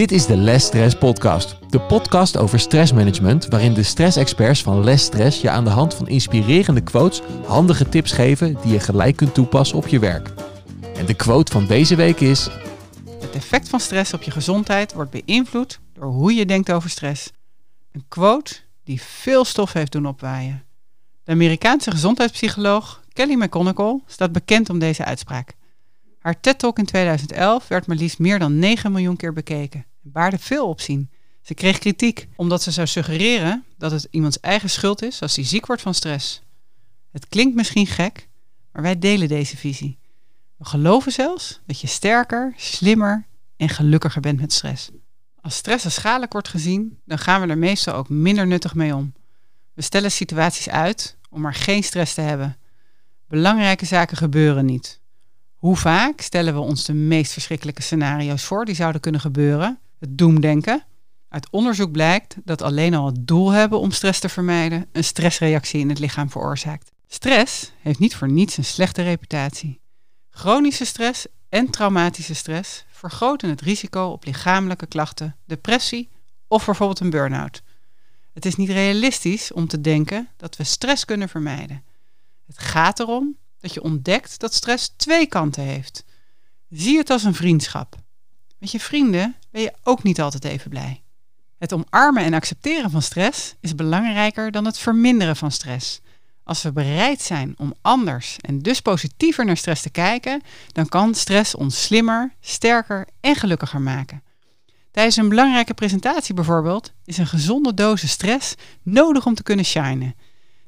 Dit is de Less Stress Podcast. De podcast over stressmanagement, waarin de stressexperts van Less Stress je aan de hand van inspirerende quotes handige tips geven die je gelijk kunt toepassen op je werk. En de quote van deze week is: Het effect van stress op je gezondheid wordt beïnvloed door hoe je denkt over stress. Een quote die veel stof heeft doen opwaaien. De Amerikaanse gezondheidspsycholoog Kelly McGonigal staat bekend om deze uitspraak. Haar TED-talk in 2011 werd maar liefst meer dan 9 miljoen keer bekeken baarde veel opzien. Ze kreeg kritiek omdat ze zou suggereren dat het iemands eigen schuld is als hij ziek wordt van stress. Het klinkt misschien gek, maar wij delen deze visie. We geloven zelfs dat je sterker, slimmer en gelukkiger bent met stress. Als stress als schadelijk wordt gezien, dan gaan we er meestal ook minder nuttig mee om. We stellen situaties uit om maar geen stress te hebben. Belangrijke zaken gebeuren niet. Hoe vaak stellen we ons de meest verschrikkelijke scenario's voor die zouden kunnen gebeuren? Het doemdenken. Uit onderzoek blijkt dat alleen al het doel hebben om stress te vermijden een stressreactie in het lichaam veroorzaakt. Stress heeft niet voor niets een slechte reputatie. Chronische stress en traumatische stress vergroten het risico op lichamelijke klachten, depressie of bijvoorbeeld een burn-out. Het is niet realistisch om te denken dat we stress kunnen vermijden. Het gaat erom dat je ontdekt dat stress twee kanten heeft. Zie het als een vriendschap. Met je vrienden ben je ook niet altijd even blij. Het omarmen en accepteren van stress is belangrijker dan het verminderen van stress. Als we bereid zijn om anders en dus positiever naar stress te kijken, dan kan stress ons slimmer, sterker en gelukkiger maken. Tijdens een belangrijke presentatie bijvoorbeeld is een gezonde dosis stress nodig om te kunnen shinen.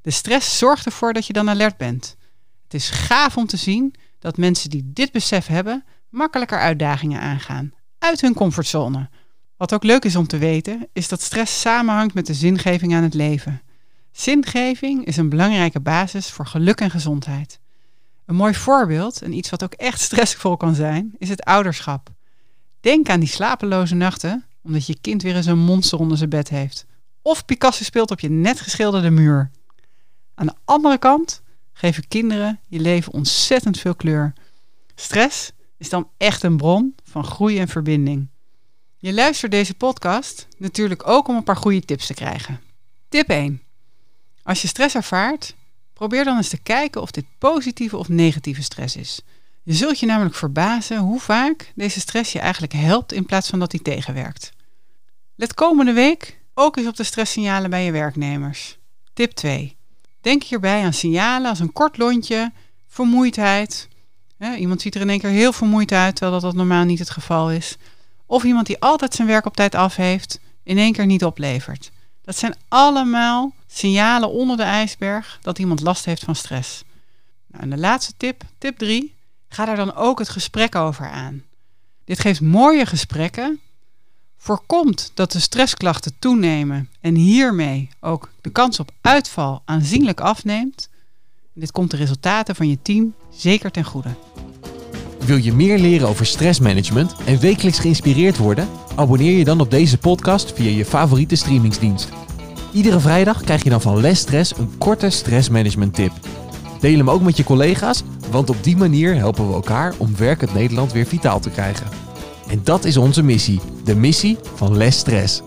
De stress zorgt ervoor dat je dan alert bent. Het is gaaf om te zien dat mensen die dit besef hebben, makkelijker uitdagingen aangaan, uit hun comfortzone. Wat ook leuk is om te weten, is dat stress samenhangt met de zingeving aan het leven. Zingeving is een belangrijke basis voor geluk en gezondheid. Een mooi voorbeeld, en iets wat ook echt stressvol kan zijn, is het ouderschap. Denk aan die slapeloze nachten, omdat je kind weer eens een monster onder zijn bed heeft. Of Picasso speelt op je net geschilderde muur. Aan de andere kant geven kinderen je leven ontzettend veel kleur. Stress is dan echt een bron van groei en verbinding. Je luistert deze podcast natuurlijk ook om een paar goede tips te krijgen. Tip 1. Als je stress ervaart, probeer dan eens te kijken of dit positieve of negatieve stress is. Je zult je namelijk verbazen hoe vaak deze stress je eigenlijk helpt in plaats van dat die tegenwerkt. Let komende week ook eens op de stresssignalen bij je werknemers. Tip 2. Denk hierbij aan signalen als een kort lontje, vermoeidheid. Iemand ziet er in één keer heel vermoeid uit, terwijl dat, dat normaal niet het geval is. Of iemand die altijd zijn werk op tijd af heeft, in één keer niet oplevert. Dat zijn allemaal signalen onder de ijsberg dat iemand last heeft van stress. Nou, en de laatste tip, tip 3, ga daar dan ook het gesprek over aan. Dit geeft mooie gesprekken voorkomt dat de stressklachten toenemen en hiermee ook de kans op uitval aanzienlijk afneemt. Dit komt de resultaten van je team zeker ten goede. Wil je meer leren over stressmanagement en wekelijks geïnspireerd worden? Abonneer je dan op deze podcast via je favoriete streamingsdienst. Iedere vrijdag krijg je dan van Les Stress een korte stressmanagement tip. Deel hem ook met je collega's, want op die manier helpen we elkaar om werkend Nederland weer vitaal te krijgen. En dat is onze missie, de missie van Less Stress.